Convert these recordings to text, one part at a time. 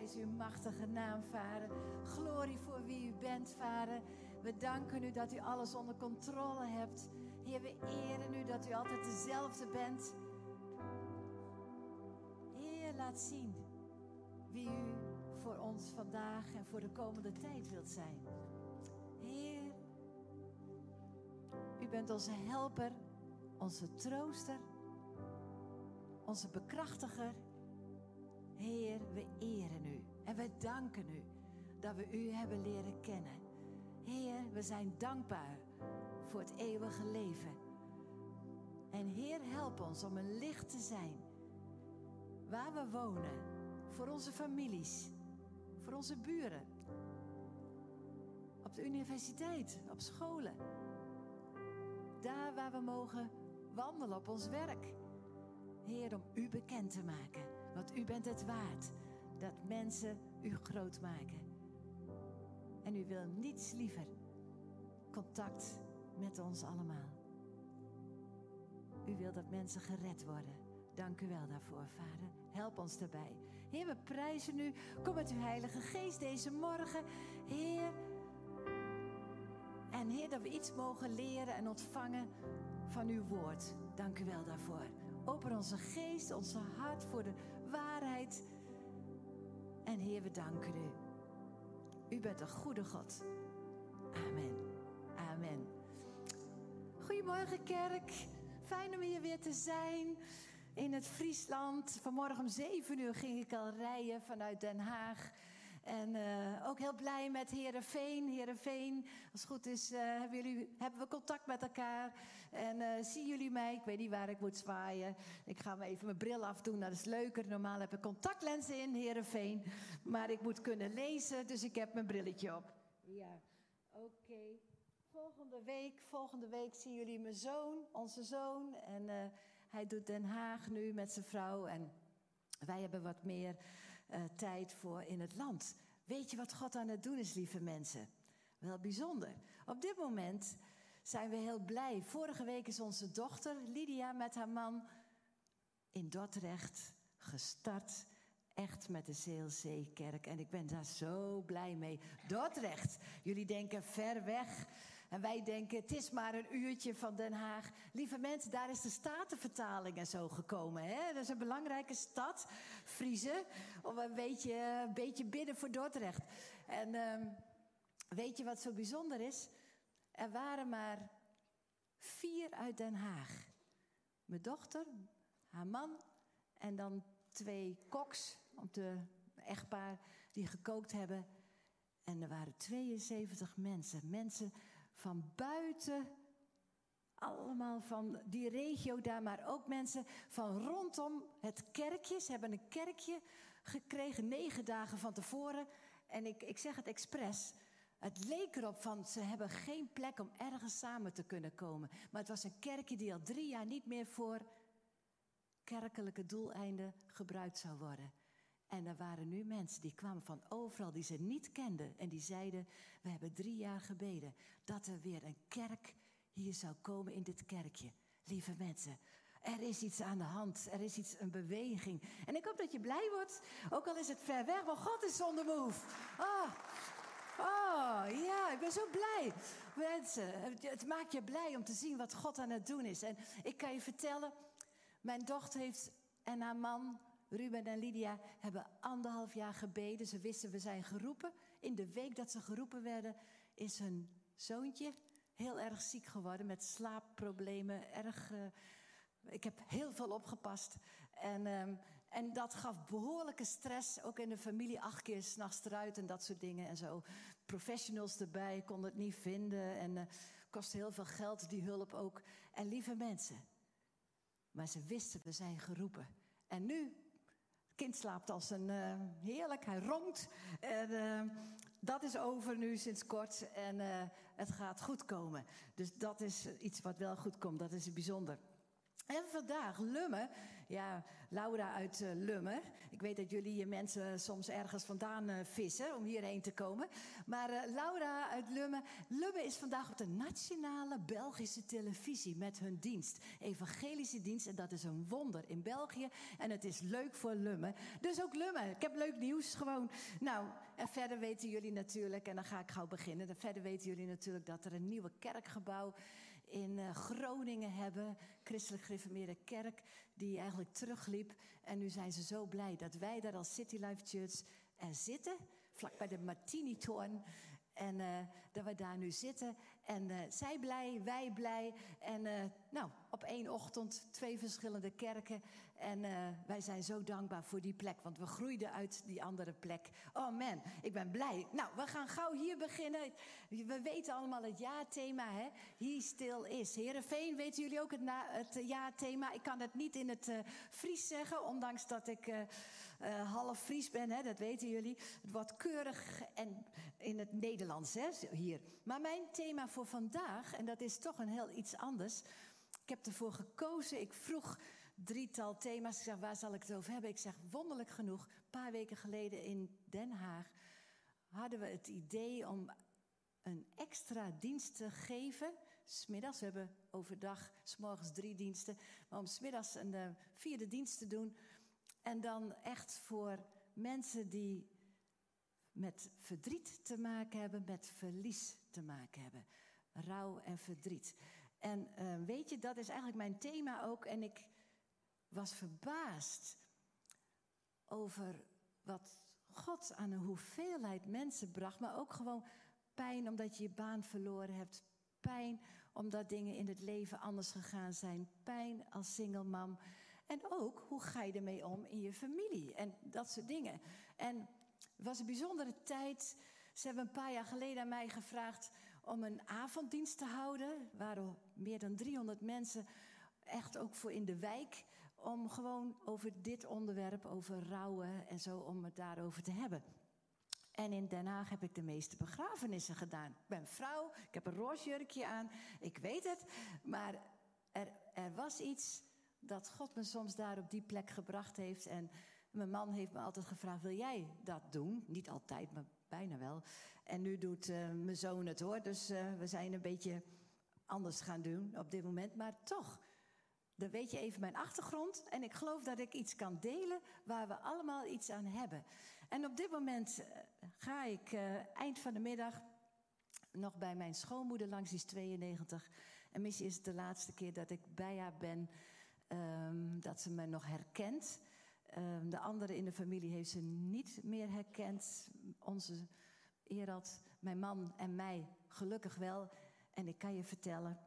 uw machtige naam, Vader. Glorie voor wie u bent, Vader. We danken u dat u alles onder controle hebt. Heer, we eren u dat u altijd dezelfde bent. Heer, laat zien wie u voor ons vandaag en voor de komende tijd wilt zijn. Heer, u bent onze helper, onze trooster, onze bekrachtiger. Heer, we eren u en we danken u dat we u hebben leren kennen. Heer, we zijn dankbaar voor het eeuwige leven. En Heer, help ons om een licht te zijn waar we wonen, voor onze families, voor onze buren, op de universiteit, op scholen, daar waar we mogen wandelen op ons werk. Heer, om u bekend te maken, want u bent het waard dat mensen u groot maken. En u wil niets liever contact met ons allemaal. U wil dat mensen gered worden. Dank u wel daarvoor, Vader. Help ons daarbij. Heer, we prijzen u. Kom met uw Heilige Geest deze morgen. Heer. En Heer, dat we iets mogen leren en ontvangen van uw woord. Dank u wel daarvoor. Open onze geest, onze hart voor de waarheid. En Heer, we danken u. U bent een goede God. Amen. Amen. Goedemorgen, kerk. Fijn om hier weer te zijn in het Friesland. Vanmorgen om 7 uur ging ik al rijden vanuit Den Haag. En uh, ook heel blij met Herenveen. Herenveen, als het goed is, uh, hebben, jullie, hebben we contact met elkaar. En uh, zien jullie mij? Ik weet niet waar ik moet zwaaien. Ik ga even mijn bril afdoen, dat is leuker. Normaal heb ik contactlenzen in Herenveen. Maar ik moet kunnen lezen, dus ik heb mijn brilletje op. Ja, oké. Volgende week, volgende week zien jullie mijn zoon, onze zoon. En hij doet Den Haag nu met zijn vrouw. En wij hebben wat meer uh, tijd voor in het land. Weet je wat God aan het doen is, lieve mensen? Wel bijzonder. Op dit moment zijn we heel blij. Vorige week is onze dochter Lydia met haar man in Dordrecht gestart echt met de Zeelzeekerk. En ik ben daar zo blij mee. Dordrecht, jullie denken ver weg. En wij denken, het is maar een uurtje van Den Haag. Lieve mensen, daar is de Statenvertaling en zo gekomen. Hè? Dat is een belangrijke stad, Friese. Of een beetje, een beetje binnen voor Dordrecht. En um, weet je wat zo bijzonder is? Er waren maar vier uit Den Haag. Mijn dochter, haar man en dan twee koks, om de echtpaar die gekookt hebben. En er waren 72 mensen. Mensen van buiten, allemaal van die regio daar, maar ook mensen van rondom het kerkje. Ze hebben een kerkje gekregen negen dagen van tevoren. En ik, ik zeg het expres. Het leek erop van ze hebben geen plek om ergens samen te kunnen komen. Maar het was een kerkje die al drie jaar niet meer voor kerkelijke doeleinden gebruikt zou worden. En er waren nu mensen die kwamen van overal die ze niet kenden. En die zeiden, we hebben drie jaar gebeden dat er weer een kerk hier zou komen in dit kerkje. Lieve mensen, er is iets aan de hand. Er is iets, een beweging. En ik hoop dat je blij wordt. Ook al is het ver weg, want God is on the move. Oh, oh ja, ik ben zo blij. Mensen, het maakt je blij om te zien wat God aan het doen is. En ik kan je vertellen, mijn dochter heeft en haar man Ruben en Lydia hebben anderhalf jaar gebeden. Ze wisten, we zijn geroepen. In de week dat ze geroepen werden, is hun zoontje heel erg ziek geworden met slaapproblemen. Erg, uh, ik heb heel veel opgepast. En, um, en dat gaf behoorlijke stress, ook in de familie. Acht keer s'nachts eruit en dat soort dingen en zo. Professionals erbij, konden het niet vinden. En uh, kostte heel veel geld, die hulp ook. En lieve mensen. Maar ze wisten, we zijn geroepen. En nu kind slaapt als een uh, heerlijk, hij ronkt. En uh, dat is over nu sinds kort en uh, het gaat goed komen. Dus dat is iets wat wel goed komt, dat is bijzonder. En vandaag Lummen. Ja, Laura uit uh, Lummen. Ik weet dat jullie je mensen soms ergens vandaan uh, vissen om hierheen te komen. Maar Laura uit Lummen. Lummen is vandaag op de nationale Belgische televisie met hun dienst. Evangelische dienst. En dat is een wonder in België. En het is leuk voor Lummen. Dus ook Lummen. Ik heb leuk nieuws gewoon. Nou, en verder weten jullie natuurlijk, en dan ga ik gauw beginnen. En verder weten jullie natuurlijk dat er een nieuwe kerkgebouw in uh, Groningen hebben. Christelijk Gereformeerde Kerk, die eigenlijk terugliep. En nu zijn ze zo blij dat wij daar als City Life Church er zitten. Vlak bij de Martini-toren. En uh, dat we daar nu zitten. En uh, zij blij, wij blij. En uh, nou, op één ochtend twee verschillende kerken. En wij zijn zo dankbaar voor die plek. Want we groeiden uit die andere plek. Oh man, ik ben blij. Nou, we gaan gauw hier beginnen. We weten allemaal het jaarthema, hè? He still is. Herenveen, weten jullie ook het, na, het jaarthema? Ik kan het niet in het Fries zeggen, ondanks dat ik uh, half Fries ben, hè, dat weten jullie. Het wordt keurig en in het Nederlands hè, hier. Maar mijn thema voor vandaag, en dat is toch een heel iets anders. Ik heb ervoor gekozen, ik vroeg drietal thema's. Ik zeg, waar zal ik het over hebben? Ik zeg, wonderlijk genoeg, een paar weken geleden in Den Haag hadden we het idee om een extra dienst te geven. Smiddags, we hebben overdag, s'morgens drie diensten. Maar om smiddags een uh, vierde dienst te doen en dan echt voor mensen die met verdriet te maken hebben, met verlies te maken hebben. Rouw en verdriet. En uh, weet je, dat is eigenlijk mijn thema ook. En ik was verbaasd over wat God aan een hoeveelheid mensen bracht. Maar ook gewoon pijn omdat je je baan verloren hebt. Pijn omdat dingen in het leven anders gegaan zijn. Pijn als single. En ook, hoe ga je ermee om in je familie? En dat soort dingen. En het was een bijzondere tijd. Ze hebben een paar jaar geleden aan mij gevraagd om een avonddienst te houden. Waren meer dan 300 mensen, echt ook voor in de wijk. Om gewoon over dit onderwerp, over rouwen en zo, om het daarover te hebben. En in Den Haag heb ik de meeste begrafenissen gedaan. Ik ben vrouw, ik heb een roze jurkje aan, ik weet het. Maar er, er was iets dat God me soms daar op die plek gebracht heeft. En mijn man heeft me altijd gevraagd: wil jij dat doen? Niet altijd, maar bijna wel. En nu doet uh, mijn zoon het hoor. Dus uh, we zijn een beetje anders gaan doen op dit moment. Maar toch, dan weet je even mijn achtergrond. En ik geloof dat ik iets kan delen waar we allemaal iets aan hebben. En op dit moment uh, ga ik eind van de middag nog bij mijn schoonmoeder langs, die is 92. En misschien is het de laatste keer dat ik bij haar ben. Um, dat ze me nog herkent. Um, de andere in de familie heeft ze niet meer herkend. Onze Erad, mijn man en mij gelukkig wel. En ik kan je vertellen,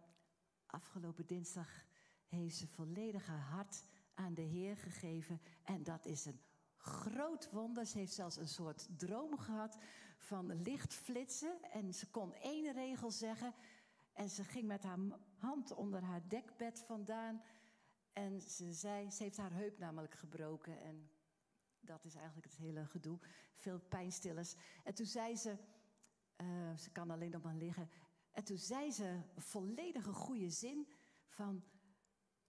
afgelopen dinsdag heeft ze volledig haar hart aan de Heer gegeven. En dat is een groot wonder. Ze heeft zelfs een soort droom gehad van lichtflitsen. En ze kon één regel zeggen. En ze ging met haar hand onder haar dekbed vandaan. En ze zei, ze heeft haar heup namelijk gebroken. En dat is eigenlijk het hele gedoe. Veel pijnstillers. En toen zei ze, uh, ze kan alleen nog maar liggen. En toen zei ze volledige goede zin van...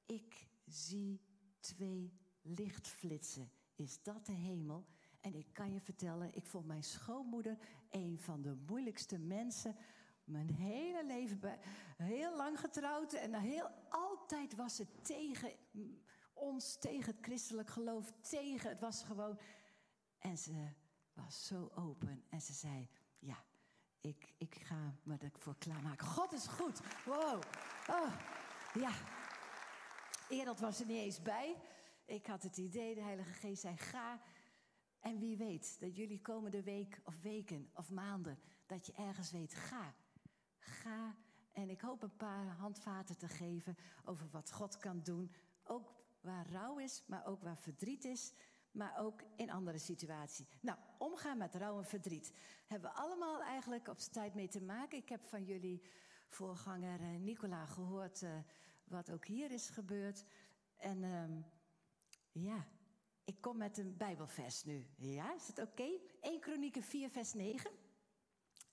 Ik zie twee lichtflitsen. Is dat de hemel? En ik kan je vertellen, ik vond mijn schoonmoeder een van de moeilijkste mensen mijn hele leven heel lang getrouwd en heel, altijd was het tegen ons, tegen het christelijk geloof, tegen. Het was gewoon. En ze was zo open en ze zei: Ja, ik, ik ga me ervoor klaarmaken. God is goed. Wow. Oh, ja. Eerder was er niet eens bij. Ik had het idee, de Heilige Geest zei: Ga. En wie weet dat jullie komende week of weken of maanden, dat je ergens weet, ga. Ga en ik hoop een paar handvaten te geven over wat God kan doen. Ook waar rouw is, maar ook waar verdriet is. Maar ook in andere situaties. Nou, omgaan met rouw en verdriet. Hebben we allemaal eigenlijk op z'n tijd mee te maken. Ik heb van jullie voorganger eh, Nicola gehoord uh, wat ook hier is gebeurd. En um, ja, ik kom met een Bijbelvers nu. Ja, is het oké? Okay? 1 Kronieken 4, vers 9.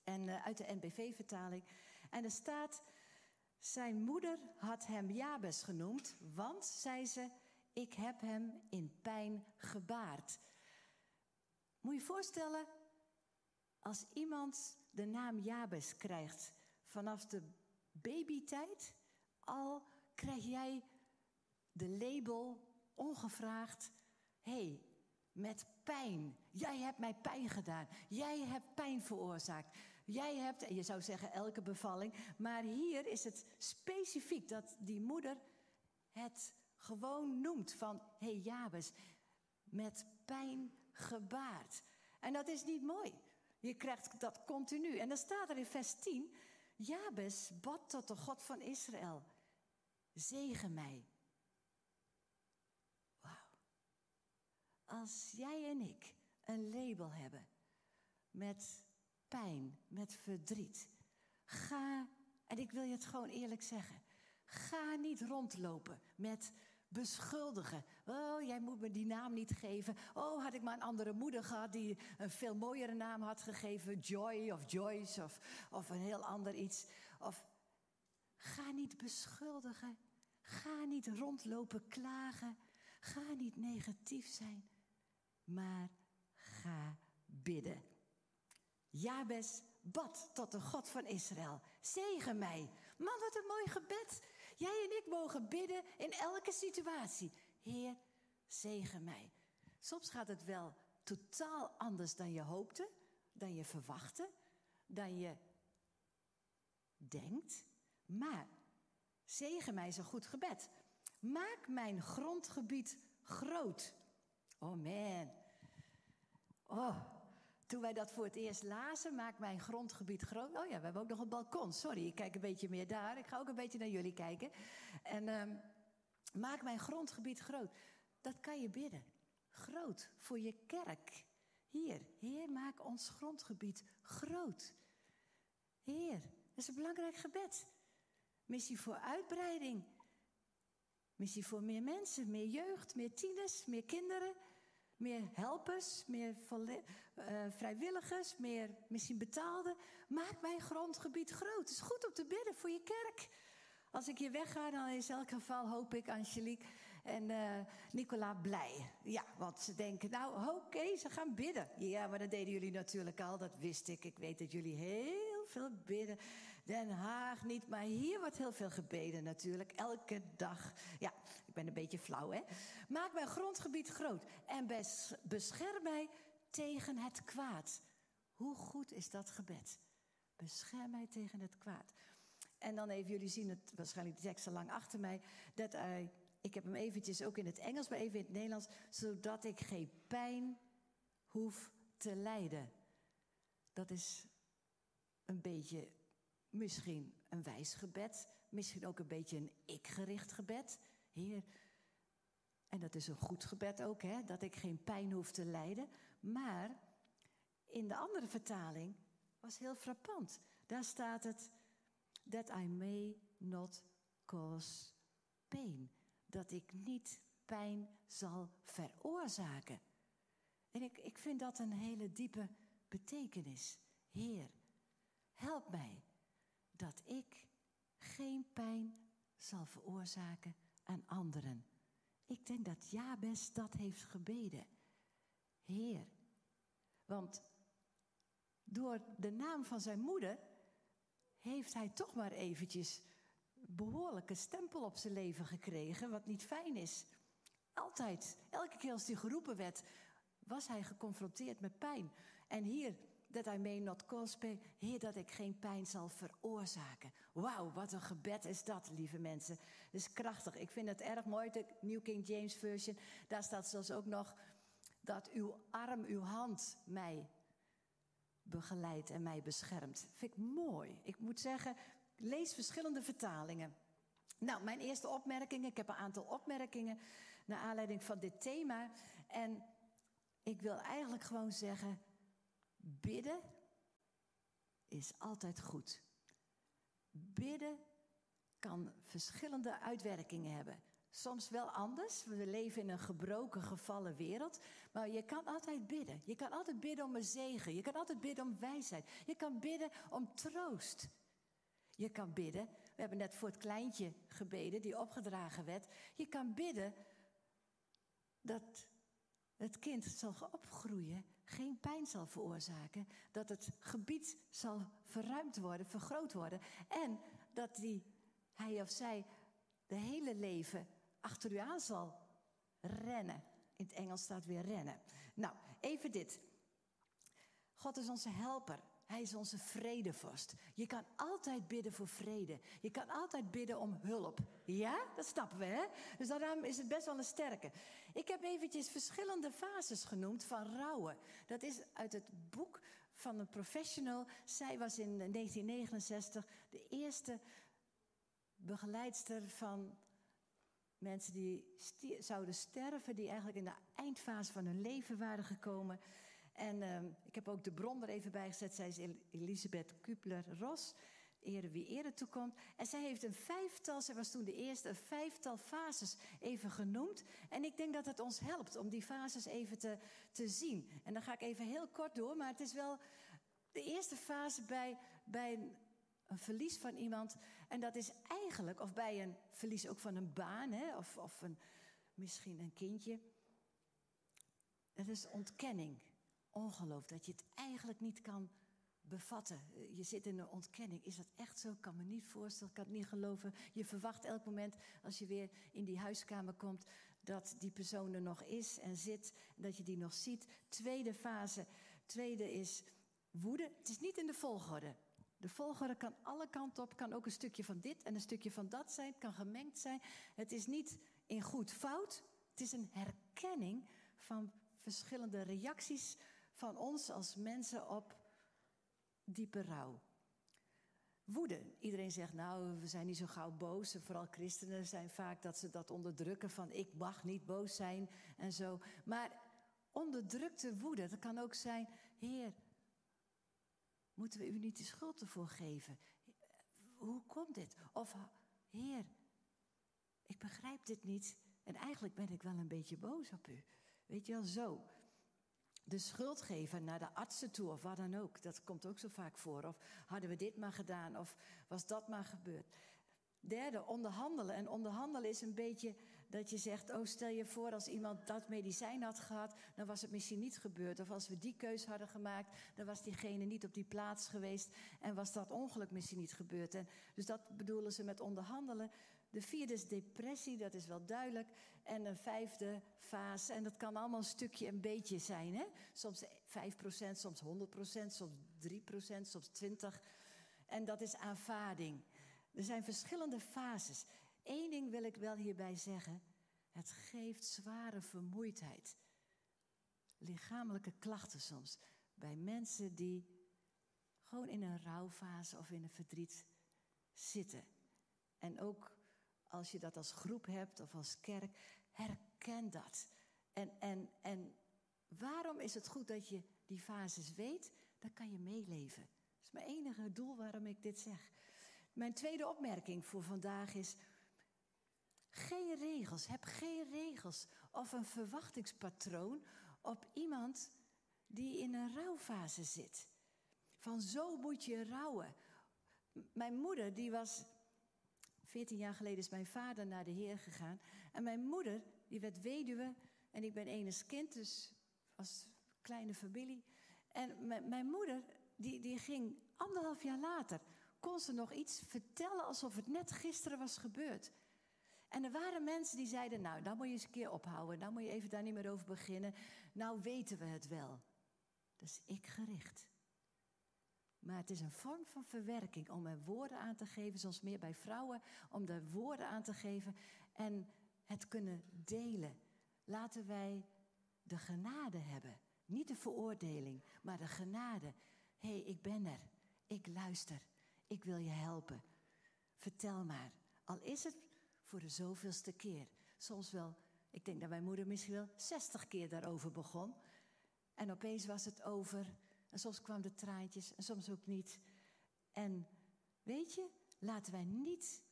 En uh, uit de NBV-vertaling. En er staat, Zijn moeder had hem Jabes genoemd, want, zei ze, ik heb hem in pijn gebaard. Moet je je voorstellen, als iemand de naam Jabes krijgt vanaf de babytijd, al krijg jij de label ongevraagd: hey, met pijn. Jij hebt mij pijn gedaan. Jij hebt pijn veroorzaakt. Jij hebt, en je zou zeggen elke bevalling, maar hier is het specifiek dat die moeder het gewoon noemt van, hé hey, Jabes, met pijn gebaard. En dat is niet mooi. Je krijgt dat continu. En dan staat er in vers 10, Jabes bad tot de God van Israël, zegen mij. Wauw. Als jij en ik een label hebben met pijn, met verdriet. Ga, en ik wil je het gewoon eerlijk zeggen, ga niet rondlopen met beschuldigen. Oh, jij moet me die naam niet geven. Oh, had ik maar een andere moeder gehad die een veel mooiere naam had gegeven. Joy of Joyce of, of een heel ander iets. Of ga niet beschuldigen. Ga niet rondlopen klagen. Ga niet negatief zijn. Maar ga bidden. Jabes bad tot de God van Israël. Zegen mij. Man, wat een mooi gebed. Jij en ik mogen bidden in elke situatie. Heer, zegen mij. Soms gaat het wel totaal anders dan je hoopte, dan je verwachtte, dan je denkt. Maar zegen mij is een goed gebed. Maak mijn grondgebied groot. Oh man. Oh, toen wij dat voor het eerst lazen, maak mijn grondgebied groot. Oh ja, we hebben ook nog een balkon. Sorry, ik kijk een beetje meer daar. Ik ga ook een beetje naar jullie kijken. En um, maak mijn grondgebied groot. Dat kan je bidden. Groot voor je kerk. Hier, Heer, maak ons grondgebied groot. Heer, dat is een belangrijk gebed. Missie voor uitbreiding. Missie voor meer mensen, meer jeugd, meer tieners, meer kinderen meer helpers, meer uh, vrijwilligers, meer misschien betaalden. Maak mijn grondgebied groot. Het is goed om te bidden voor je kerk. Als ik hier wegga, dan is in elk geval, hoop ik, Angelique en uh, Nicola blij. Ja, want ze denken, nou oké, ze gaan bidden. Ja, maar dat deden jullie natuurlijk al, dat wist ik. Ik weet dat jullie heel veel bidden. Den Haag niet, maar hier wordt heel veel gebeden natuurlijk. Elke dag. Ja, ik ben een beetje flauw, hè? Maak mijn grondgebied groot en bescherm mij tegen het kwaad. Hoe goed is dat gebed? Bescherm mij tegen het kwaad. En dan even, jullie zien het waarschijnlijk de tekst lang achter mij. Dat ik heb hem eventjes ook in het Engels, maar even in het Nederlands. Zodat ik geen pijn hoef te lijden. Dat is een beetje misschien een wijs gebed. Misschien ook een beetje een ik-gericht gebed. Heer, en dat is een goed gebed ook, hè, dat ik geen pijn hoef te lijden. Maar in de andere vertaling was heel frappant. Daar staat het, that I may not cause pain. Dat ik niet pijn zal veroorzaken. En ik, ik vind dat een hele diepe betekenis. Heer, help mij dat ik geen pijn zal veroorzaken aan anderen. Ik denk dat Jabes dat heeft gebeden. Heer. Want door de naam van zijn moeder heeft hij toch maar eventjes behoorlijke stempel op zijn leven gekregen, wat niet fijn is. Altijd, elke keer als hij geroepen werd, was hij geconfronteerd met pijn. En hier dat I may not cause pain. Heer, dat ik geen pijn zal veroorzaken. Wauw, wat een gebed is dat, lieve mensen. Dat is krachtig. Ik vind het erg mooi, de New King James Version. Daar staat zelfs ook nog dat uw arm, uw hand mij begeleidt en mij beschermt. Vind ik mooi. Ik moet zeggen, lees verschillende vertalingen. Nou, mijn eerste opmerkingen. Ik heb een aantal opmerkingen naar aanleiding van dit thema. En ik wil eigenlijk gewoon zeggen, Bidden is altijd goed. Bidden kan verschillende uitwerkingen hebben. Soms wel anders. We leven in een gebroken, gevallen wereld. Maar je kan altijd bidden. Je kan altijd bidden om een zegen. Je kan altijd bidden om wijsheid. Je kan bidden om troost. Je kan bidden we hebben net voor het kleintje gebeden die opgedragen werd. Je kan bidden dat het kind zal opgroeien, geen pijn zal veroorzaken, dat het gebied zal verruimd worden, vergroot worden en dat die, hij of zij de hele leven achter u aan zal rennen. In het Engels staat weer rennen. Nou, even dit. God is onze helper. Hij is onze vredevorst. Je kan altijd bidden voor vrede. Je kan altijd bidden om hulp. Ja, dat snappen we, hè? Dus daarom is het best wel een sterke. Ik heb eventjes verschillende fases genoemd van rouwen. Dat is uit het boek van een professional. Zij was in 1969 de eerste begeleidster van mensen die zouden sterven, die eigenlijk in de eindfase van hun leven waren gekomen. En uh, ik heb ook de bron er even bij gezet. Zij is Elisabeth Kupler-Ross. Ere wie ere toekomt. En zij heeft een vijftal, zij was toen de eerste, een vijftal fases even genoemd. En ik denk dat het ons helpt om die fases even te, te zien. En dan ga ik even heel kort door, maar het is wel de eerste fase bij, bij een, een verlies van iemand. En dat is eigenlijk, of bij een verlies ook van een baan, hè, of, of een, misschien een kindje. Het is ontkenning ongeloof. Dat je het eigenlijk niet kan bevatten. Je zit in een ontkenning. Is dat echt zo? Ik kan me niet voorstellen, ik kan het niet geloven. Je verwacht elk moment als je weer in die huiskamer komt dat die persoon er nog is en zit, dat je die nog ziet. Tweede fase, tweede is woede. Het is niet in de volgorde. De volgorde kan alle kanten op, kan ook een stukje van dit en een stukje van dat zijn, het kan gemengd zijn. Het is niet in goed fout, het is een herkenning van verschillende reacties van ons als mensen op diepe rouw. Woede. Iedereen zegt, nou, we zijn niet zo gauw boos. Vooral christenen zijn vaak dat ze dat onderdrukken van ik mag niet boos zijn en zo. Maar onderdrukte woede, dat kan ook zijn, Heer, moeten we u niet de schuld ervoor geven? Hoe komt dit? Of Heer, ik begrijp dit niet en eigenlijk ben ik wel een beetje boos op u. Weet je wel, zo de schuld geven naar de artsen toe of wat dan ook. Dat komt ook zo vaak voor. Of hadden we dit maar gedaan of was dat maar gebeurd. Derde, onderhandelen. En onderhandelen is een beetje dat je zegt: Oh, stel je voor als iemand dat medicijn had gehad, dan was het misschien niet gebeurd. Of als we die keus hadden gemaakt, dan was diegene niet op die plaats geweest en was dat ongeluk misschien niet gebeurd. En dus dat bedoelen ze met onderhandelen. De vierde is depressie, dat is wel duidelijk. En een vijfde fase, en dat kan allemaal een stukje een beetje zijn. Hè? Soms 5%, soms 100%, soms 3%, soms 20%. En dat is aanvaarding. Er zijn verschillende fases. Eén ding wil ik wel hierbij zeggen. Het geeft zware vermoeidheid. Lichamelijke klachten soms. Bij mensen die gewoon in een rouwfase of in een verdriet zitten. En ook als je dat als groep hebt of als kerk, herken dat. En, en, en waarom is het goed dat je die fases weet? Dan kan je meeleven. Dat is mijn enige doel waarom ik dit zeg. Mijn tweede opmerking voor vandaag is. Geen regels, heb geen regels of een verwachtingspatroon op iemand die in een rouwfase zit. Van zo moet je rouwen. Mijn moeder, die was 14 jaar geleden is mijn vader naar de Heer gegaan. En mijn moeder, die werd weduwe. En ik ben enig kind, dus als kleine familie. En mijn moeder, die, die ging anderhalf jaar later, kon ze nog iets vertellen alsof het net gisteren was gebeurd. En er waren mensen die zeiden, nou, dan moet je eens een keer ophouden. Dan moet je even daar niet meer over beginnen. Nou weten we het wel. Dus ik gericht. Maar het is een vorm van verwerking om er woorden aan te geven, soms meer bij vrouwen, om er woorden aan te geven en het kunnen delen. Laten wij de genade hebben. Niet de veroordeling, maar de genade. Hé, hey, ik ben er. Ik luister. Ik wil je helpen. Vertel maar. Al is het voor de zoveelste keer. Soms wel, ik denk dat mijn moeder misschien wel 60 keer daarover begon. En opeens was het over en soms kwamen de traantjes en soms ook niet. En weet je, laten wij niet.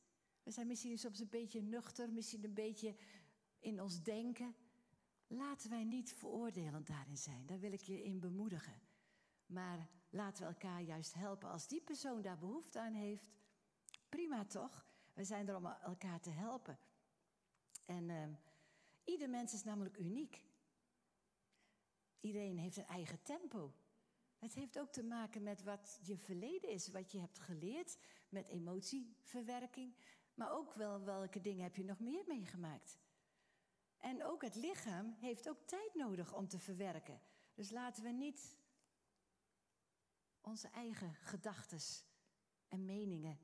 We zijn misschien soms een beetje nuchter, misschien een beetje in ons denken. Laten wij niet veroordelend daarin zijn. Daar wil ik je in bemoedigen. Maar laten we elkaar juist helpen. Als die persoon daar behoefte aan heeft, Prima toch? We zijn er om elkaar te helpen. En uh, ieder mens is namelijk uniek. Iedereen heeft een eigen tempo. Het heeft ook te maken met wat je verleden is, wat je hebt geleerd, met emotieverwerking. Maar ook wel welke dingen heb je nog meer meegemaakt. En ook het lichaam heeft ook tijd nodig om te verwerken. Dus laten we niet onze eigen gedachten en meningen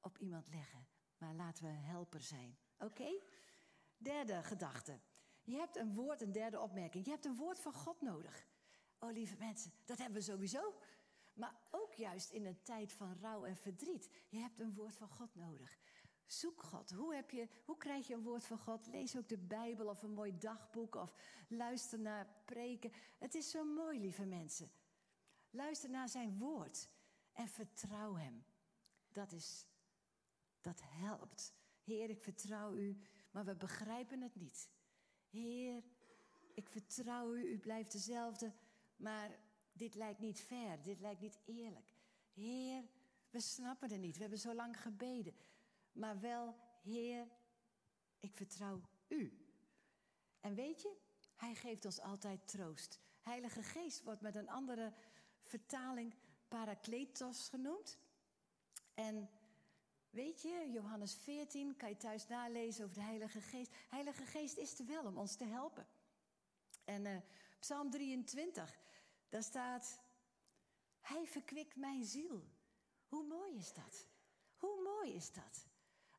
op iemand leggen. Maar laten we een helper zijn. Oké? Derde gedachte. Je hebt een woord, een derde opmerking. Je hebt een woord van God nodig. Oh, lieve mensen, dat hebben we sowieso. Maar ook juist in een tijd van rouw en verdriet. Je hebt een woord van God nodig. Zoek God. Hoe, heb je, hoe krijg je een woord van God? Lees ook de Bijbel of een mooi dagboek of luister naar preken. Het is zo mooi, lieve mensen. Luister naar zijn woord en vertrouw hem. Dat is, dat helpt. Heer, ik vertrouw u, maar we begrijpen het niet. Heer, ik vertrouw u, u blijft dezelfde, maar dit lijkt niet fair, dit lijkt niet eerlijk. Heer, we snappen het niet, we hebben zo lang gebeden. Maar wel, Heer, ik vertrouw u. En weet je, Hij geeft ons altijd troost. Heilige Geest wordt met een andere vertaling parakletos genoemd. En weet je, Johannes 14, kan je thuis nalezen over de Heilige Geest. Heilige Geest is er wel om ons te helpen. En uh, Psalm 23, daar staat, Hij verkwikt mijn ziel. Hoe mooi is dat? Hoe mooi is dat?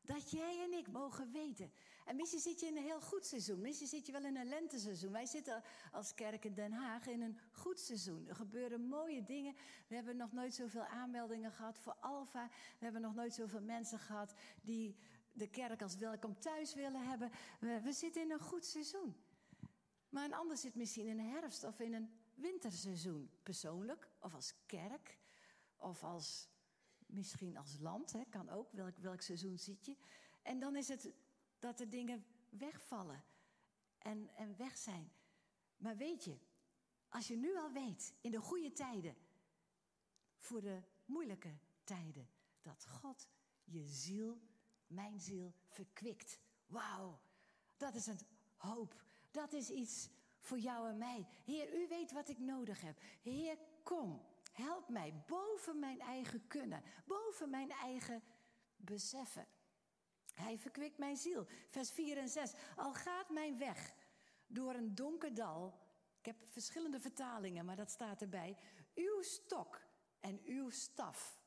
Dat jij en ik mogen weten. En misschien zit je in een heel goed seizoen. Misschien zit je wel in een lenteseizoen. Wij zitten als kerk in Den Haag in een goed seizoen. Er gebeuren mooie dingen. We hebben nog nooit zoveel aanmeldingen gehad voor Alfa. We hebben nog nooit zoveel mensen gehad die de kerk als welkom thuis willen hebben. We, we zitten in een goed seizoen. Maar een ander zit misschien in een herfst of in een winterseizoen. Persoonlijk of als kerk of als misschien als land, hè, kan ook, welk, welk seizoen zit je. En dan is het dat de dingen wegvallen en, en weg zijn. Maar weet je, als je nu al weet, in de goede tijden, voor de moeilijke tijden, dat God je ziel, mijn ziel, verkwikt. Wauw, dat is een hoop. Dat is iets voor jou en mij. Heer, u weet wat ik nodig heb. Heer, kom. Help mij boven mijn eigen kunnen, boven mijn eigen beseffen. Hij verkwikt mijn ziel. Vers 4 en 6. Al gaat mijn weg door een donker dal. Ik heb verschillende vertalingen, maar dat staat erbij. Uw stok en uw staf,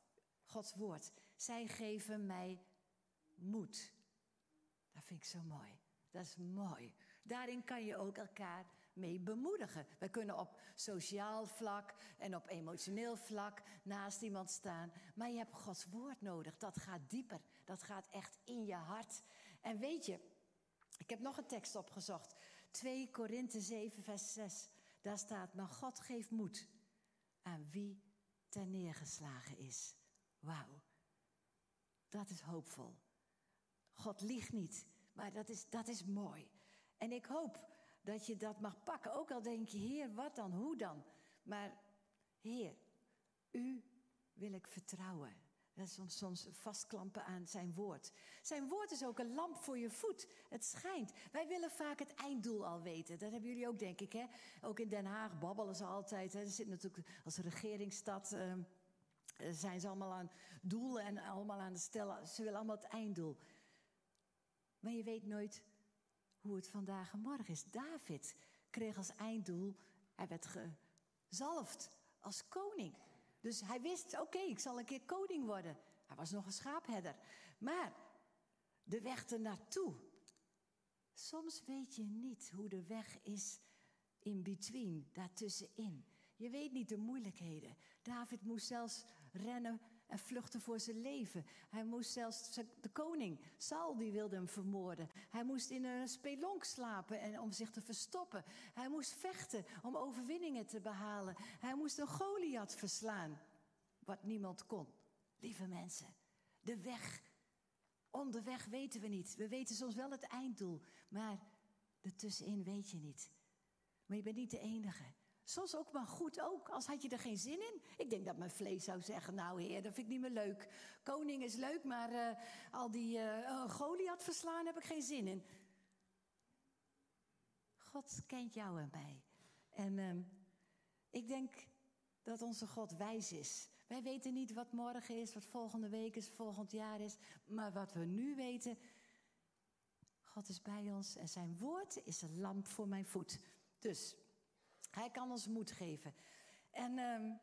Gods woord, zij geven mij moed. Dat vind ik zo mooi. Dat is mooi. Daarin kan je ook elkaar mee bemoedigen. We kunnen op sociaal vlak en op emotioneel vlak naast iemand staan. Maar je hebt Gods woord nodig. Dat gaat dieper. Dat gaat echt in je hart. En weet je, ik heb nog een tekst opgezocht. 2 Korinthe 7, vers 6. Daar staat, maar God geeft moed aan wie ter neergeslagen is. Wauw, dat is hoopvol. God liegt niet, maar dat is, dat is mooi. En ik hoop dat je dat mag pakken. Ook al denk je, Heer, wat dan, hoe dan? Maar Heer, u wil ik vertrouwen. Dat is soms, vastklampen aan zijn woord. Zijn woord is ook een lamp voor je voet. Het schijnt. Wij willen vaak het einddoel al weten. Dat hebben jullie ook, denk ik. Hè? Ook in Den Haag babbelen ze altijd. Hè? Er zit natuurlijk als regeringsstad. Uh, zijn ze allemaal aan doelen en allemaal aan de stellen. Ze willen allemaal het einddoel. Maar je weet nooit hoe het vandaag en morgen is. David kreeg als einddoel, hij werd gezalfd als koning. Dus hij wist, oké, ik zal een keer koning worden. Hij was nog een schaapherder. Maar de weg er naartoe. Soms weet je niet hoe de weg is in between, daartussenin. Je weet niet de moeilijkheden. David moest zelfs rennen en vluchtte voor zijn leven. Hij moest zelfs de koning, Saul, die wilde hem vermoorden. Hij moest in een spelonk slapen en, om zich te verstoppen. Hij moest vechten om overwinningen te behalen. Hij moest een Goliath verslaan, wat niemand kon. Lieve mensen, de weg, onderweg weten we niet. We weten soms wel het einddoel, maar ertussenin weet je niet. Maar je bent niet de enige. Soms ook maar goed ook, als had je er geen zin in. Ik denk dat mijn vlees zou zeggen, nou heer, dat vind ik niet meer leuk. Koning is leuk, maar uh, al die uh, Goliath verslaan heb ik geen zin in. God kent jou en mij. En uh, ik denk dat onze God wijs is. Wij weten niet wat morgen is, wat volgende week is, volgend jaar is. Maar wat we nu weten, God is bij ons en zijn woord is een lamp voor mijn voet. Dus hij kan ons moed geven. En um,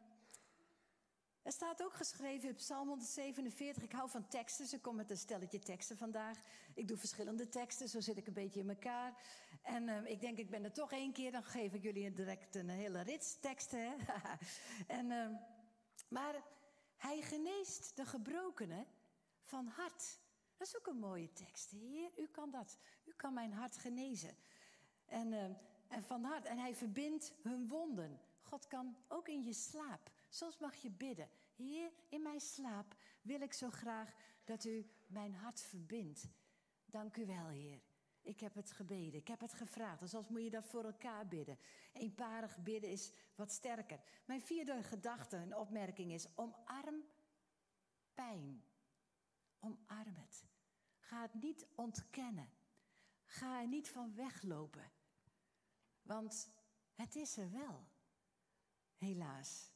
er staat ook geschreven in Psalm 147. Ik hou van teksten, dus ik kom met een stelletje teksten vandaag. Ik doe verschillende teksten, zo zit ik een beetje in elkaar. En uh, ik denk, ik ben er toch één keer, dan geef ik jullie direct een hele rits teksten. En, uh, maar hij geneest de gebrokenen van hart. Dat is ook een mooie tekst. Heer, u kan dat. U kan mijn hart genezen. En, en van hart. En hij verbindt hun wonden. God kan ook in je slaap. Soms mag je bidden. Heer, in mijn slaap wil ik zo graag dat u mijn hart verbindt. Dank u wel, Heer. Ik heb het gebeden, ik heb het gevraagd. Dus als moet je dat voor elkaar bidden. Eenparig bidden is wat sterker. Mijn vierde gedachte en opmerking is: omarm pijn. Omarm het. Ga het niet ontkennen. Ga er niet van weglopen. Want het is er wel. Helaas.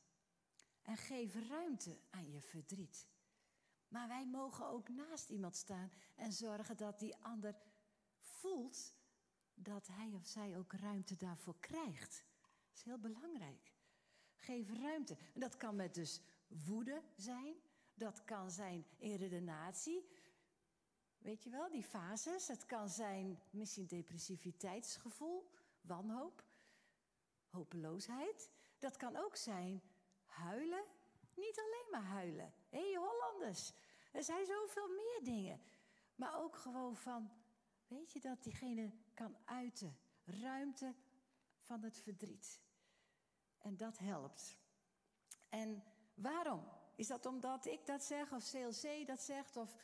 En geef ruimte aan je verdriet. Maar wij mogen ook naast iemand staan en zorgen dat die ander voelt dat hij of zij ook ruimte daarvoor krijgt. Dat is heel belangrijk. Geef ruimte. En dat kan met dus woede zijn. Dat kan zijn in redenatie. Weet je wel, die fases. Het kan zijn misschien depressiviteitsgevoel, wanhoop, hopeloosheid. Dat kan ook zijn huilen. Niet alleen maar huilen. Hé, hey, Hollanders. Er zijn zoveel meer dingen. Maar ook gewoon van, weet je dat diegene kan uiten. Ruimte van het verdriet. En dat helpt. En waarom? Is dat omdat ik dat zeg of CLC dat zegt of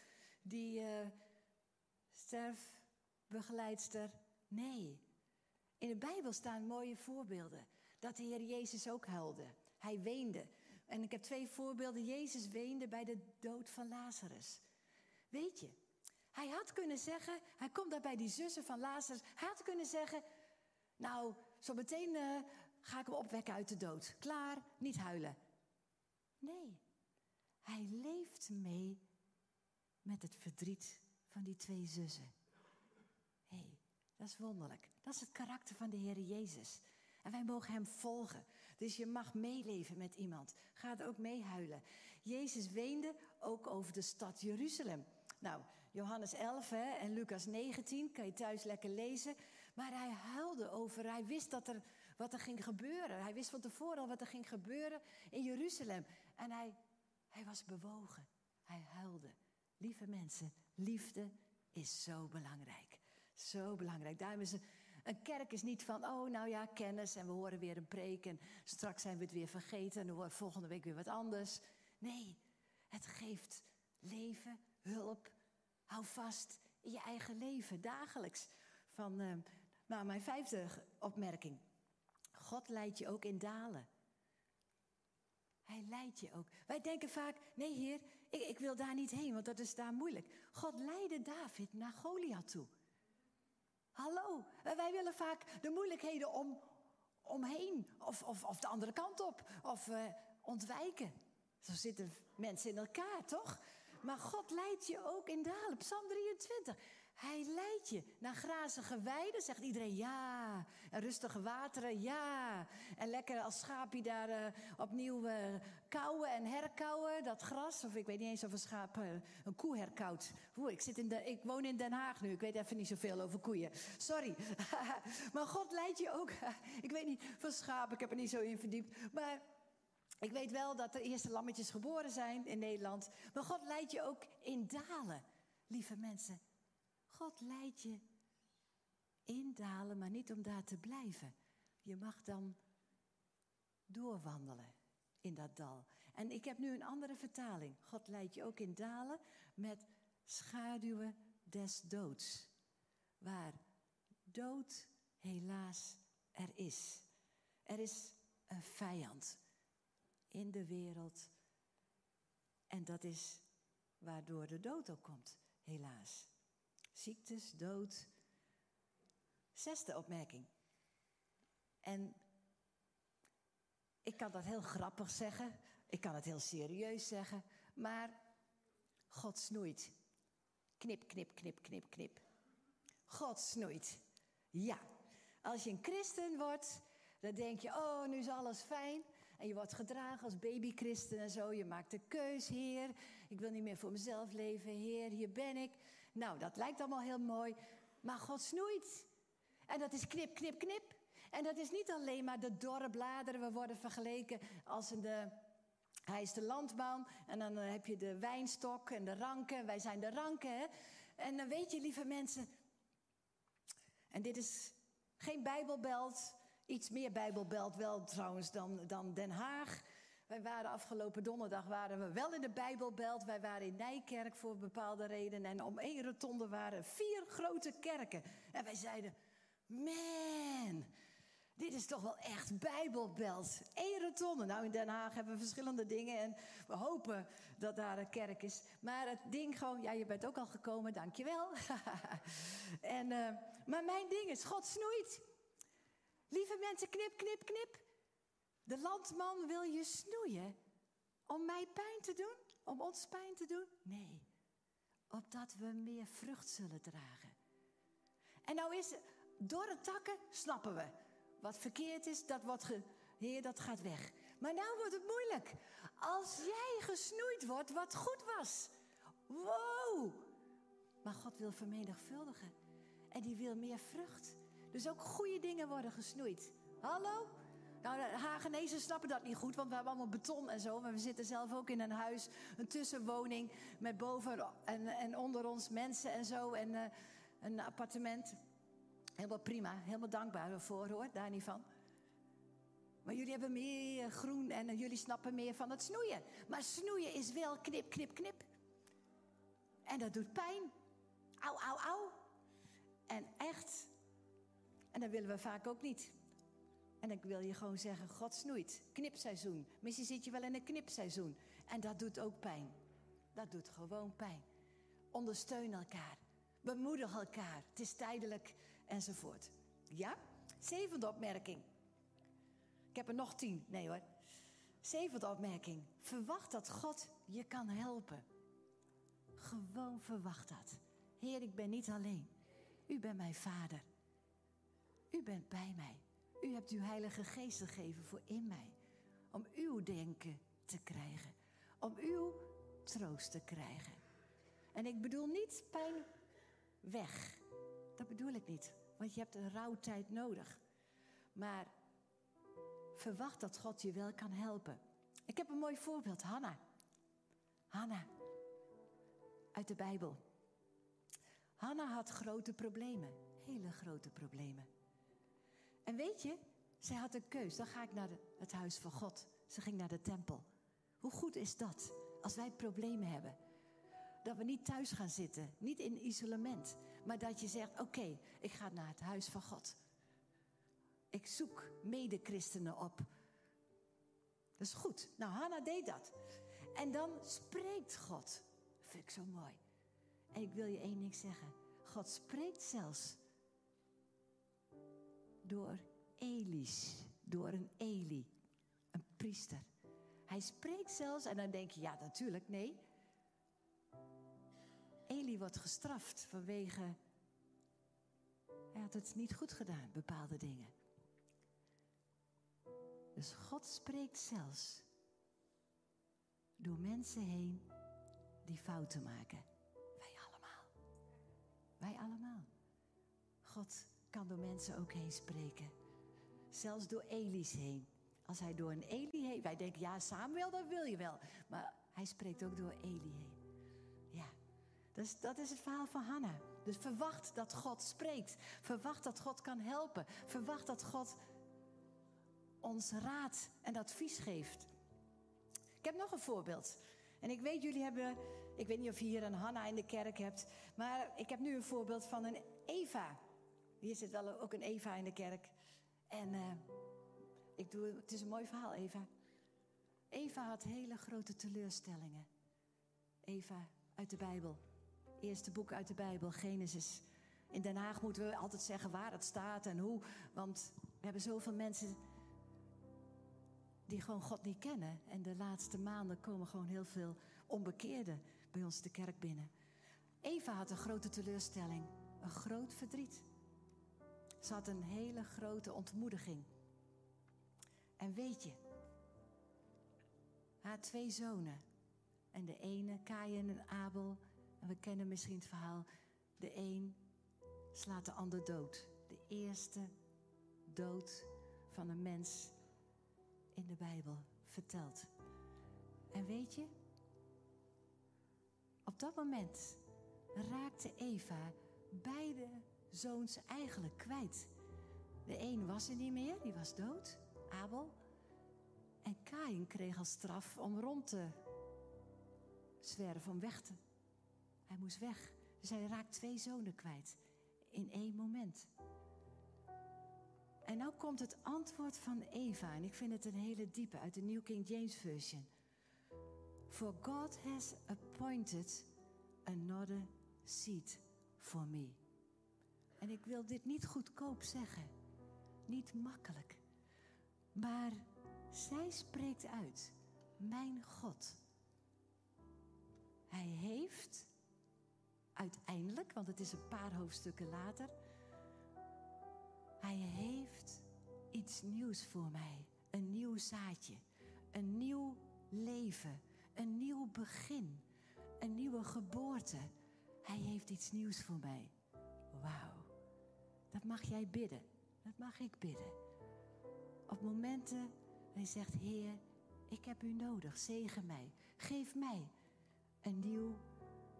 die uh, sterfbegeleidster? Nee. In de Bijbel staan mooie voorbeelden. Dat de Heer Jezus ook huilde. Hij weende. En ik heb twee voorbeelden. Jezus weende bij de dood van Lazarus. Weet je, hij had kunnen zeggen, hij komt daar bij die zussen van Lazarus. Hij had kunnen zeggen, nou, zo meteen uh, ga ik hem opwekken uit de dood. Klaar, niet huilen. Nee, hij leeft mee met het verdriet van die twee zussen. Dat is wonderlijk. Dat is het karakter van de Heer Jezus. En wij mogen Hem volgen. Dus je mag meeleven met iemand. Ga het ook meehuilen. Jezus weende ook over de stad Jeruzalem. Nou, Johannes 11 hè, en Lucas 19 kan je thuis lekker lezen. Maar hij huilde over, hij wist dat er, wat er ging gebeuren. Hij wist van tevoren al wat er ging gebeuren in Jeruzalem. En hij, hij was bewogen. Hij huilde. Lieve mensen, liefde is zo belangrijk. Zo belangrijk. Daarom is een kerk is niet van, oh nou ja, kennis en we horen weer een preek en straks zijn we het weer vergeten en dan wordt volgende week weer wat anders. Nee, het geeft leven, hulp. Hou vast in je eigen leven, dagelijks. Van, uh, nou, mijn vijfde opmerking. God leidt je ook in dalen. Hij leidt je ook. Wij denken vaak, nee heer, ik, ik wil daar niet heen, want dat is daar moeilijk. God leidde David naar Goliath toe. Hallo, wij willen vaak de moeilijkheden om, omheen of, of, of de andere kant op of uh, ontwijken. Zo zitten mensen in elkaar, toch? Maar God leidt je ook in dalen. Psalm 23. Hij leidt je naar grazige weiden, zegt iedereen ja. En rustige wateren, ja. En lekker als schaapje daar uh, opnieuw uh, kauwen en herkauwen, dat gras. Of ik weet niet eens of een schaap uh, een koe herkauwt. Oeh, ik, zit in de, ik woon in Den Haag nu, ik weet even niet zoveel over koeien. Sorry. maar God leidt je ook, ik weet niet, van schapen, ik heb er niet zo in verdiept. Maar ik weet wel dat de eerste lammetjes geboren zijn in Nederland. Maar God leidt je ook in dalen, lieve mensen. God leidt je in dalen, maar niet om daar te blijven. Je mag dan doorwandelen in dat dal. En ik heb nu een andere vertaling. God leidt je ook in dalen met schaduwen des doods. Waar dood helaas er is. Er is een vijand in de wereld. En dat is waardoor de dood ook komt, helaas. Ziektes, dood. Zesde opmerking. En ik kan dat heel grappig zeggen, ik kan het heel serieus zeggen, maar God snoeit. Knip, knip, knip, knip, knip. God snoeit. Ja, als je een christen wordt, dan denk je, oh, nu is alles fijn. En je wordt gedragen als babychristen en zo. Je maakt de keus, Heer. Ik wil niet meer voor mezelf leven, Heer, hier ben ik. Nou, dat lijkt allemaal heel mooi. Maar God snoeit. En dat is knip, knip, knip. En dat is niet alleen maar de dorre bladeren. We worden vergeleken als de... Hij is de landman en dan eh, heb je de wijnstok en de ranken. Wij zijn de ranken, hè? En dan weet je, lieve mensen... En dit is geen Bijbelbelt. Iets meer Bijbelbelt wel trouwens dan, dan Den Haag. Wij waren afgelopen donderdag waren we wel in de Bijbelbelt. Wij waren in Nijkerk voor bepaalde redenen. En om één rotonde waren vier grote kerken. En wij zeiden, man, dit is toch wel echt Bijbelbelt. Eén rotonde. Nou, in Den Haag hebben we verschillende dingen. En we hopen dat daar een kerk is. Maar het ding gewoon, ja, je bent ook al gekomen, dankjewel. en, uh, maar mijn ding is, God snoeit. Lieve mensen, knip, knip, knip. De landman wil je snoeien om mij pijn te doen? Om ons pijn te doen? Nee, opdat we meer vrucht zullen dragen. En nou is door takken, snappen we. Wat verkeerd is, dat wordt ge... Heer, dat gaat weg. Maar nou wordt het moeilijk. Als jij gesnoeid wordt wat goed was. Wow! Maar God wil vermenigvuldigen. En die wil meer vrucht. Dus ook goede dingen worden gesnoeid. Hallo? Nou, de Hagenezen snappen dat niet goed, want we hebben allemaal beton en zo. Maar we zitten zelf ook in een huis, een tussenwoning met boven en, en onder ons mensen en zo. En uh, een appartement. Helemaal prima, helemaal dankbaar ervoor hoor, daar niet van. Maar jullie hebben meer groen en jullie snappen meer van het snoeien. Maar snoeien is wel knip, knip, knip. En dat doet pijn. Au, au, au. En echt. En dat willen we vaak ook niet. En ik wil je gewoon zeggen, God snoeit. Knipseizoen. Misschien zit je wel in een knipseizoen. En dat doet ook pijn. Dat doet gewoon pijn. Ondersteun elkaar. Bemoedig elkaar. Het is tijdelijk enzovoort. Ja? Zevende opmerking. Ik heb er nog tien. Nee hoor. Zevende opmerking. Verwacht dat God je kan helpen. Gewoon verwacht dat. Heer, ik ben niet alleen. U bent mijn vader. U bent bij mij. U hebt uw Heilige Geest gegeven voor in mij. Om uw denken te krijgen. Om uw troost te krijgen. En ik bedoel niet pijn weg. Dat bedoel ik niet. Want je hebt een rouwtijd nodig. Maar verwacht dat God je wel kan helpen. Ik heb een mooi voorbeeld. Hanna. Hanna. Uit de Bijbel. Hanna had grote problemen. Hele grote problemen. En weet je, zij had een keus. Dan ga ik naar het huis van God. Ze ging naar de tempel. Hoe goed is dat als wij problemen hebben? Dat we niet thuis gaan zitten, niet in isolement, maar dat je zegt: Oké, ik ga naar het huis van God. Ik zoek medechristenen op. Dat is goed. Nou, Hanna deed dat. En dan spreekt God. Dat vind ik zo mooi. En ik wil je één ding zeggen. God spreekt zelfs door Elis, door een Eli, een priester. Hij spreekt zelfs, en dan denk je, ja natuurlijk, nee. Eli wordt gestraft vanwege, hij had het niet goed gedaan, bepaalde dingen. Dus God spreekt zelfs door mensen heen die fouten maken. Wij allemaal. Wij allemaal. God kan door mensen ook heen spreken. Zelfs door Eli's heen. Als hij door een Eli heen... Wij denken, ja, Samuel, dat wil je wel. Maar hij spreekt ook door Eli heen. Ja, dus dat is het verhaal van Hanna. Dus verwacht dat God spreekt. Verwacht dat God kan helpen. Verwacht dat God ons raad en advies geeft. Ik heb nog een voorbeeld. En ik weet, jullie hebben, ik weet niet of je hier een Hanna in de kerk hebt, maar ik heb nu een voorbeeld van een Eva. Hier zit wel ook een Eva in de kerk. En uh, ik doe, het is een mooi verhaal, Eva. Eva had hele grote teleurstellingen. Eva uit de Bijbel. Eerste boek uit de Bijbel, Genesis. In Den Haag moeten we altijd zeggen waar het staat en hoe. Want we hebben zoveel mensen die gewoon God niet kennen. En de laatste maanden komen gewoon heel veel onbekeerden bij ons de kerk binnen. Eva had een grote teleurstelling, een groot verdriet. Ze had een hele grote ontmoediging. En weet je, haar twee zonen, en de ene, Kain en Abel, en we kennen misschien het verhaal, de een slaat de ander dood. De eerste dood van een mens in de Bijbel verteld. En weet je, op dat moment raakte Eva beide zoons eigenlijk kwijt. De een was er niet meer, die was dood, Abel. En Kain kreeg als straf om rond te zwerven, om weg te. Hij moest weg. Dus hij raakt twee zonen kwijt in één moment. En nou komt het antwoord van Eva, en ik vind het een hele diepe uit de New King James Version. For God has appointed another seat for me. En ik wil dit niet goedkoop zeggen, niet makkelijk, maar zij spreekt uit, mijn God. Hij heeft uiteindelijk, want het is een paar hoofdstukken later, hij heeft iets nieuws voor mij. Een nieuw zaadje, een nieuw leven, een nieuw begin, een nieuwe geboorte. Hij heeft iets nieuws voor mij. Wauw, dat mag jij bidden, dat mag ik bidden. Op momenten hij zegt, Heer, ik heb u nodig, zegen mij, geef mij een nieuw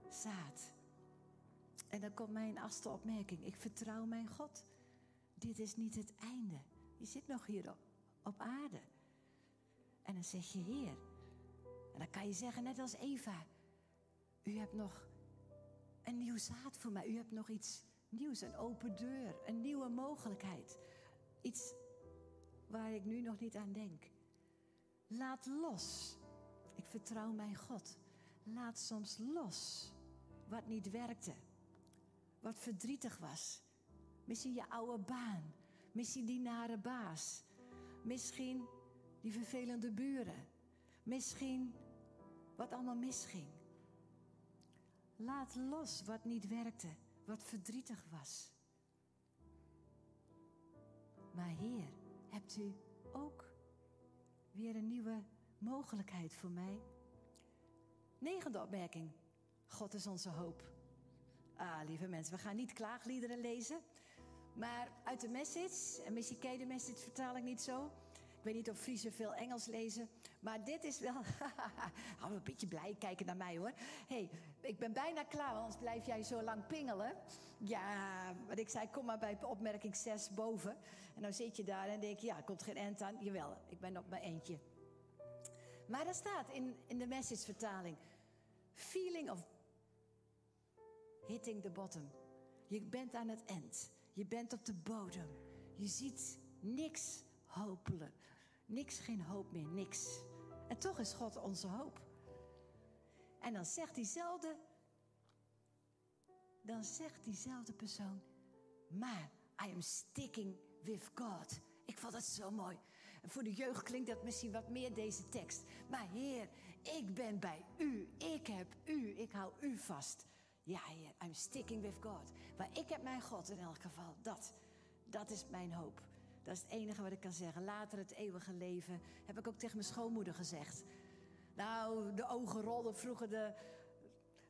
zaad. En dan komt mijn achtste opmerking, ik vertrouw mijn God. Dit is niet het einde. Je zit nog hier op, op aarde. En dan zeg je, Heer, en dan kan je zeggen, net als Eva, u hebt nog een nieuw zaad voor mij. U hebt nog iets nieuws, een open deur, een nieuwe mogelijkheid. Iets waar ik nu nog niet aan denk. Laat los. Ik vertrouw mijn God. Laat soms los wat niet werkte, wat verdrietig was. Misschien je oude baan, misschien die nare baas, misschien die vervelende buren, misschien wat allemaal misging. Laat los wat niet werkte, wat verdrietig was. Maar Heer, hebt u ook weer een nieuwe mogelijkheid voor mij? Negende opmerking. God is onze hoop. Ah, lieve mensen, we gaan niet klaagliederen lezen. Maar uit de message, en misschien ken de message vertaling niet zo. Ik weet niet of Friese veel Engels lezen. Maar dit is wel. Hou een beetje blij kijken naar mij hoor. hey, ik ben bijna klaar, want anders blijf jij zo lang pingelen. Ja, wat ik zei, kom maar bij opmerking 6 boven. En dan zit je daar en denk je, ja, komt geen end aan. Jawel, ik ben op mijn eentje. Maar er staat in, in de message vertaling: feeling of hitting the bottom. Je bent aan het eind. Je bent op de bodem. Je ziet niks hopelijk. Niks, geen hoop meer, niks. En toch is God onze hoop. En dan zegt diezelfde, dan zegt diezelfde persoon, maar I am sticking with God. Ik vond dat zo mooi. Voor de jeugd klinkt dat misschien wat meer deze tekst. Maar Heer, ik ben bij u. Ik heb u. Ik hou u vast. Ja, Heer, I'm sticking with God. Maar ik heb mijn God in elk geval. Dat, dat is mijn hoop. Dat is het enige wat ik kan zeggen. Later het eeuwige leven heb ik ook tegen mijn schoonmoeder gezegd. Nou, de ogen rolden vroeger. De,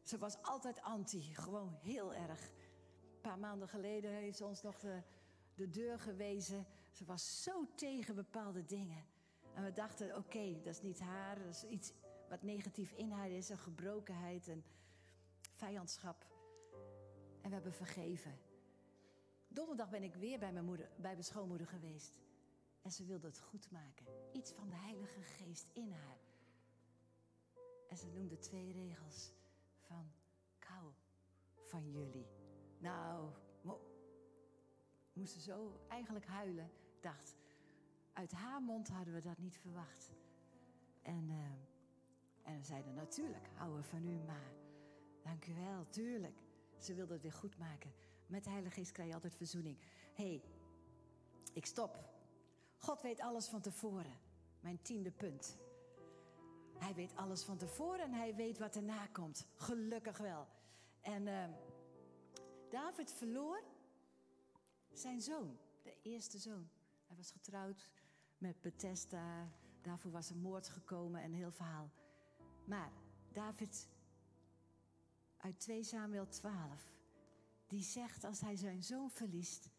ze was altijd anti. Gewoon heel erg. Een paar maanden geleden heeft ze ons nog de, de deur gewezen. Ze was zo tegen bepaalde dingen. En we dachten, oké, dat is niet haar. Dat is iets wat negatief in haar is. Een gebrokenheid, en vijandschap. En we hebben vergeven. Donderdag ben ik weer bij mijn, moeder, bij mijn schoonmoeder geweest. En ze wilde het goed maken. Iets van de Heilige Geest in haar. En ze noemde twee regels van kou van jullie. Nou, moesten zo eigenlijk huilen. Dacht, uit haar mond hadden we dat niet verwacht. En, uh, en we zeiden natuurlijk, houden we van u, maar dank u wel, tuurlijk. Ze wilde het weer goed maken. Met de Heilige Geest krijg je altijd verzoening. Hé, hey, ik stop. God weet alles van tevoren. Mijn tiende punt. Hij weet alles van tevoren en hij weet wat erna komt. Gelukkig wel. En uh, David verloor zijn zoon, de eerste zoon. Hij was getrouwd met Bethesda. Daarvoor was een moord gekomen en een heel verhaal. Maar David uit 2 Samuel 12, die zegt als hij zijn zoon verliest,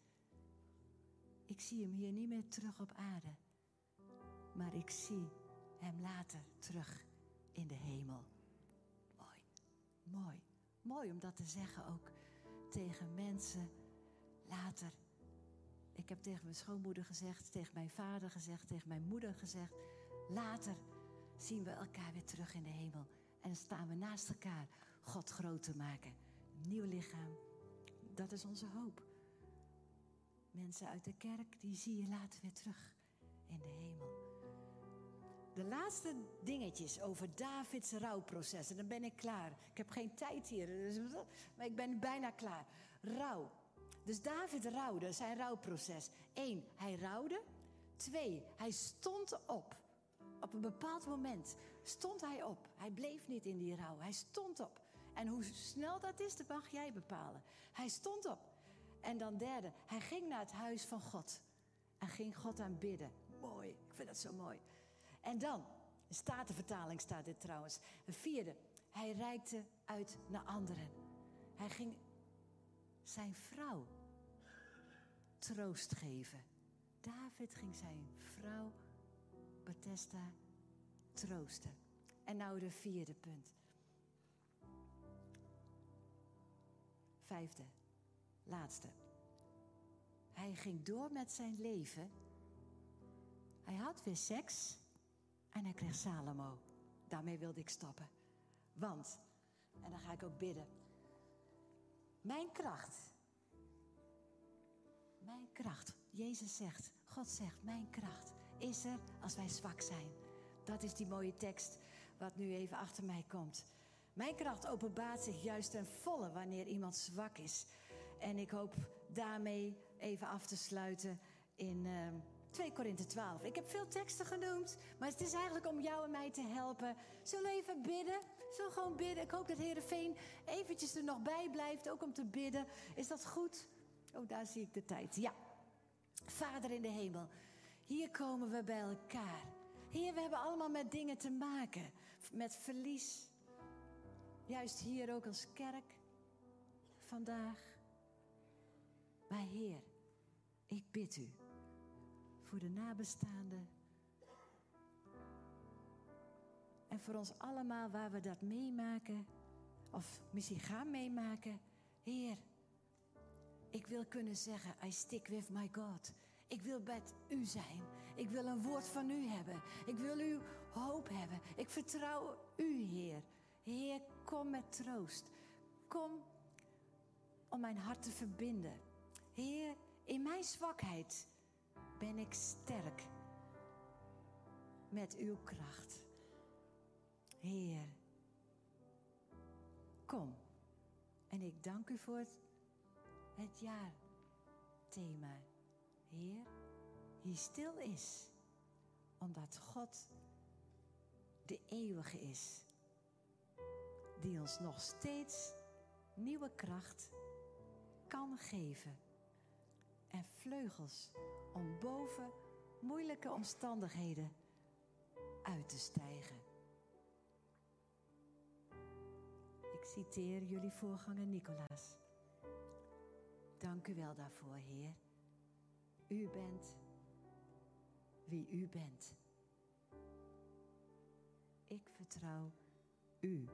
ik zie hem hier niet meer terug op aarde, maar ik zie hem later terug in de hemel. Mooi, mooi, mooi om dat te zeggen ook tegen mensen later. Ik heb tegen mijn schoonmoeder gezegd, tegen mijn vader gezegd, tegen mijn moeder gezegd. Later zien we elkaar weer terug in de hemel. En staan we naast elkaar God groot te maken. Nieuw lichaam. Dat is onze hoop. Mensen uit de kerk, die zie je later weer terug in de hemel. De laatste dingetjes over Davids rouwproces. En dan ben ik klaar. Ik heb geen tijd hier, maar ik ben bijna klaar. Rouw. Dus David rouwde, zijn rouwproces. Eén, hij rouwde. Twee, hij stond op. Op een bepaald moment stond hij op. Hij bleef niet in die rouw. Hij stond op. En hoe snel dat is, dat mag jij bepalen. Hij stond op. En dan derde, hij ging naar het huis van God. En ging God aanbidden. Mooi, ik vind dat zo mooi. En dan, de Statenvertaling staat dit trouwens. Een vierde, hij reikte uit naar anderen. Hij ging zijn vrouw troost geven. David ging zijn vrouw Bethesda troosten. En nou de vierde punt. Vijfde, laatste. Hij ging door met zijn leven. Hij had weer seks en hij kreeg Salomo. Daarmee wilde ik stoppen. Want, en dan ga ik ook bidden. Mijn kracht. Mijn kracht. Jezus zegt, God zegt, mijn kracht is er als wij zwak zijn. Dat is die mooie tekst wat nu even achter mij komt. Mijn kracht openbaart zich juist ten volle wanneer iemand zwak is. En ik hoop daarmee even af te sluiten in uh, 2 Korinthe 12. Ik heb veel teksten genoemd, maar het is eigenlijk om jou en mij te helpen. Zullen we even bidden? Zullen we gewoon bidden? Ik hoop dat Veen eventjes er nog bij blijft, ook om te bidden. Is dat goed? Oh, daar zie ik de tijd. Ja. Vader in de hemel, hier komen we bij elkaar. Heer, we hebben allemaal met dingen te maken. Met verlies. Juist hier ook als kerk. Vandaag. Maar Heer, ik bid u voor de nabestaanden. En voor ons allemaal waar we dat meemaken, of misschien gaan meemaken. Heer, ik wil kunnen zeggen, I stick with my God. Ik wil met u zijn. Ik wil een woord van u hebben. Ik wil uw hoop hebben. Ik vertrouw u, Heer. Heer, kom met troost. Kom om mijn hart te verbinden. Heer, in mijn zwakheid ben ik sterk met uw kracht. Heer, kom. En ik dank u voor het, het jaarthema. Heer, die stil is, omdat God de eeuwige is, die ons nog steeds nieuwe kracht kan geven en vleugels om boven moeilijke omstandigheden uit te stijgen. Ik citeer jullie voorganger Nicolaas. Dank u wel daarvoor, Heer. U bent wie u bent. Ik vertrouw u.